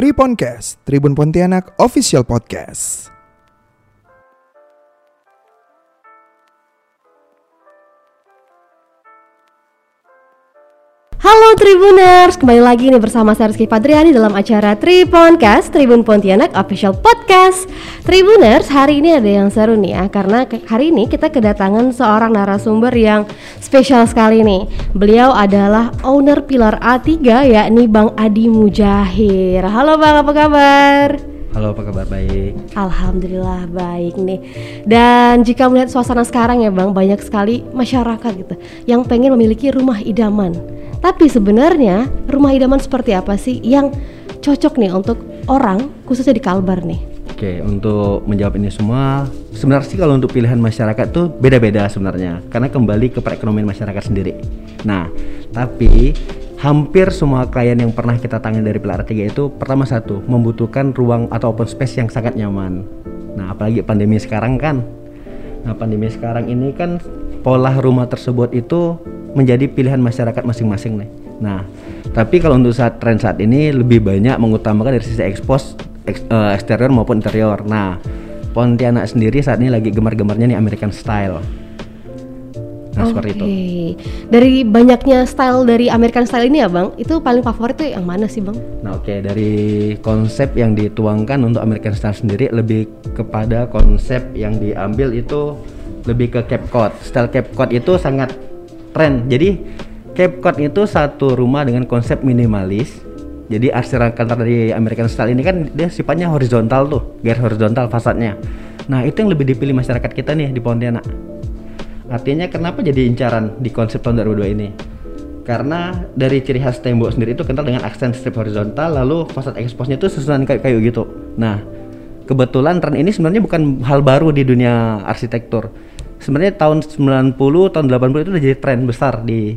Triponcast, Tribun Pontianak Official Podcast. Halo Tribuners, kembali lagi nih bersama saya Rizky Padriani dalam acara Triponcast Tribun Pontianak Official Podcast. Tribuners, hari ini ada yang seru nih ya karena hari ini kita kedatangan seorang narasumber yang spesial sekali nih. Beliau adalah owner Pilar A3 yakni Bang Adi Mujahir. Halo Bang, apa kabar? Halo, apa kabar? Baik. Alhamdulillah baik nih. Dan jika melihat suasana sekarang ya Bang, banyak sekali masyarakat gitu yang pengen memiliki rumah idaman. Tapi sebenarnya rumah idaman seperti apa sih yang cocok nih untuk orang khususnya di Kalbar nih? Oke, untuk menjawab ini semua, sebenarnya sih kalau untuk pilihan masyarakat tuh beda-beda sebenarnya, karena kembali ke perekonomian masyarakat sendiri. Nah, tapi hampir semua klien yang pernah kita tangani dari Pilar 3 itu pertama satu membutuhkan ruang atau open space yang sangat nyaman. Nah, apalagi pandemi sekarang kan. Nah, pandemi sekarang ini kan pola rumah tersebut itu menjadi pilihan masyarakat masing-masing nih. Nah, tapi kalau untuk saat tren saat ini lebih banyak mengutamakan dari sisi ekspos eks- eh, eksterior maupun interior. Nah, Pontianak sendiri saat ini lagi gemar-gemarnya nih American style. Nah, seperti itu. Dari banyaknya style dari American style ini ya Bang, itu paling favorit tuh yang mana sih Bang? Nah, oke dari konsep yang dituangkan untuk American Style sendiri lebih kepada konsep yang diambil itu lebih ke Cape Cod. Style Cape Cod itu sangat tren. Jadi Cape Cod itu satu rumah dengan konsep minimalis. Jadi arsiran kantor dari American Style ini kan dia sifatnya horizontal tuh, garis horizontal fasadnya. Nah, itu yang lebih dipilih masyarakat kita nih di Pontianak. Artinya kenapa jadi incaran di konsep tahun 2002 ini? Karena dari ciri khas tembok sendiri itu kental dengan aksen strip horizontal lalu fasad eksposnya itu susunan kayu-kayu gitu. Nah, kebetulan tren ini sebenarnya bukan hal baru di dunia arsitektur. Sebenarnya tahun 90, tahun 80 itu udah jadi tren besar di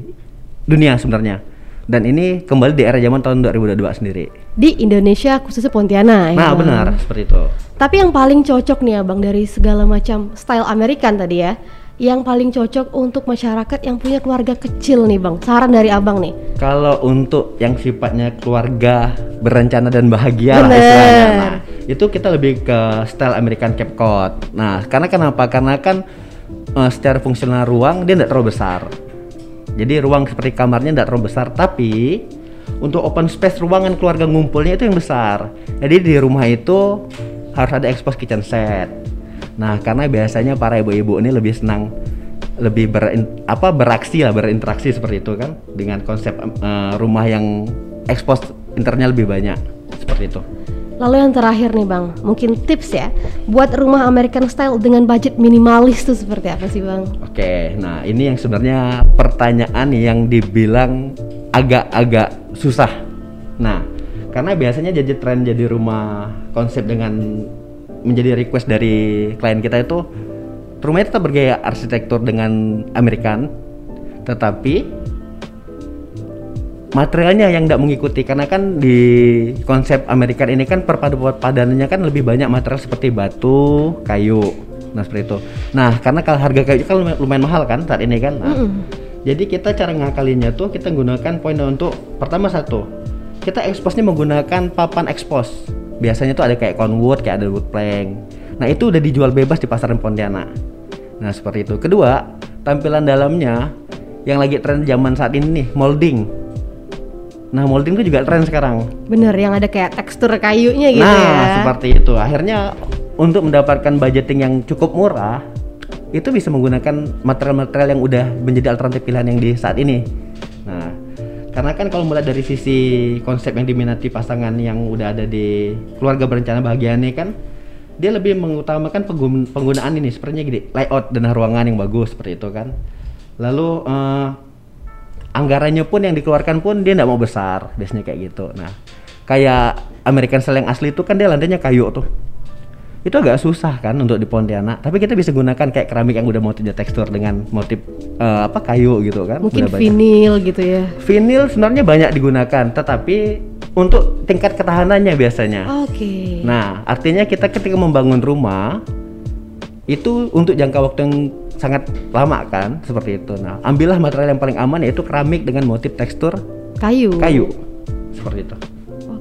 dunia sebenarnya. Dan ini kembali di era zaman tahun 2022 sendiri. Di Indonesia khususnya Pontianak ya. Nah, Bang? benar seperti itu. Tapi yang paling cocok nih abang dari segala macam style American tadi ya, yang paling cocok untuk masyarakat yang punya keluarga kecil nih bang. Saran dari abang nih. Kalau untuk yang sifatnya keluarga berencana dan bahagia lah istilahnya. Nah, itu kita lebih ke style American Cape Cod. Nah, karena kenapa? Karena kan eh, secara fungsional ruang dia tidak terlalu besar. Jadi ruang seperti kamarnya tidak terlalu besar, tapi untuk open space ruangan keluarga ngumpulnya itu yang besar. Jadi di rumah itu harus ada expose kitchen set. Nah, karena biasanya para ibu-ibu ini lebih senang lebih berin, apa beraksi lah berinteraksi seperti itu kan dengan konsep eh, rumah yang expose internya lebih banyak seperti itu. Lalu yang terakhir nih bang, mungkin tips ya buat rumah American style dengan budget minimalis tuh seperti apa sih bang? Oke, nah ini yang sebenarnya pertanyaan yang dibilang agak-agak susah. Nah, karena biasanya jadi tren jadi rumah konsep dengan menjadi request dari klien kita itu rumahnya tetap bergaya arsitektur dengan American, tetapi materialnya yang tidak mengikuti karena kan di konsep American ini kan padanannya kan lebih banyak material seperti batu, kayu. Nah, seperti itu. Nah, karena kalau harga kayu kan lumayan, lumayan mahal kan saat ini kan. Nah, Jadi kita cara ngakalinnya tuh kita gunakan poin untuk pertama satu. Kita expose-nya menggunakan papan expose. Biasanya tuh ada kayak conwood, kayak ada wood plank. Nah, itu udah dijual bebas di pasaran Pontianak. Nah, seperti itu. Kedua, tampilan dalamnya yang lagi tren zaman saat ini nih, molding. Nah, molding itu juga tren sekarang. Bener yang ada kayak tekstur kayunya gitu nah, ya. seperti itu. Akhirnya untuk mendapatkan budgeting yang cukup murah, itu bisa menggunakan material-material yang udah menjadi alternatif pilihan yang di saat ini. Nah, karena kan kalau mulai dari sisi konsep yang diminati pasangan yang udah ada di keluarga berencana bahagia nih kan, dia lebih mengutamakan penggun- penggunaan ini sepertinya gini, layout dan ruangan yang bagus seperti itu kan. Lalu eh, anggarannya pun yang dikeluarkan pun dia nggak mau besar biasanya kayak gitu nah kayak American Style yang asli itu kan dia lantainya kayu tuh itu agak susah kan untuk di Pontianak tapi kita bisa gunakan kayak keramik yang udah motifnya tekstur dengan motif eh, apa kayu gitu kan Mungkin Udah banyak. vinil gitu ya. vinil sebenarnya banyak digunakan tetapi untuk tingkat ketahanannya biasanya Oke. Nah, artinya kita ketika membangun rumah itu untuk jangka waktu yang sangat lama kan, seperti itu. Nah, ambillah material yang paling aman yaitu keramik dengan motif tekstur Kayu. kayu. Seperti itu.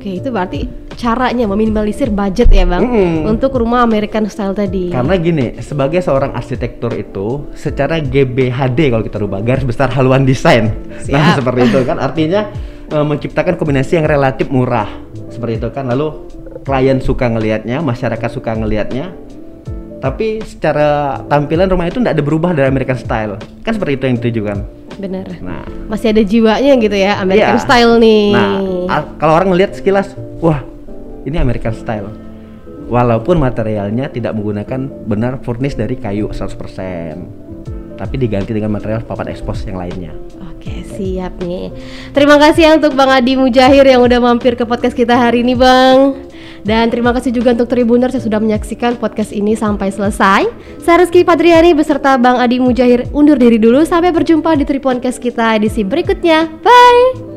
Oke, itu berarti caranya meminimalisir budget ya bang Mm-mm. untuk rumah American style tadi. Karena gini, sebagai seorang arsitektur itu secara GBHD kalau kita rubah garis besar haluan desain. Nah, seperti itu kan artinya eh, menciptakan kombinasi yang relatif murah. Seperti itu kan. Lalu klien suka ngelihatnya, masyarakat suka ngelihatnya. Tapi secara tampilan rumah itu tidak ada berubah dari American style. Kan seperti itu yang ditujukan. Bener. Nah, Masih ada jiwanya gitu ya American Iya. style nih. Nah, kalau orang ngelihat sekilas, wah, ini American style. Walaupun materialnya tidak menggunakan benar furnish dari kayu 100%, tapi diganti dengan material papan ekspos yang lainnya. Oke siap nih. Terima kasih ya untuk Bang Adi Mujahir yang udah mampir ke podcast kita hari ini Bang. Dan terima kasih juga untuk Tribuners yang sudah menyaksikan podcast ini sampai selesai. Saya Rizky Padriani beserta Bang Adi Mujahir undur diri dulu. Sampai berjumpa di Triponcast kita edisi berikutnya. Bye.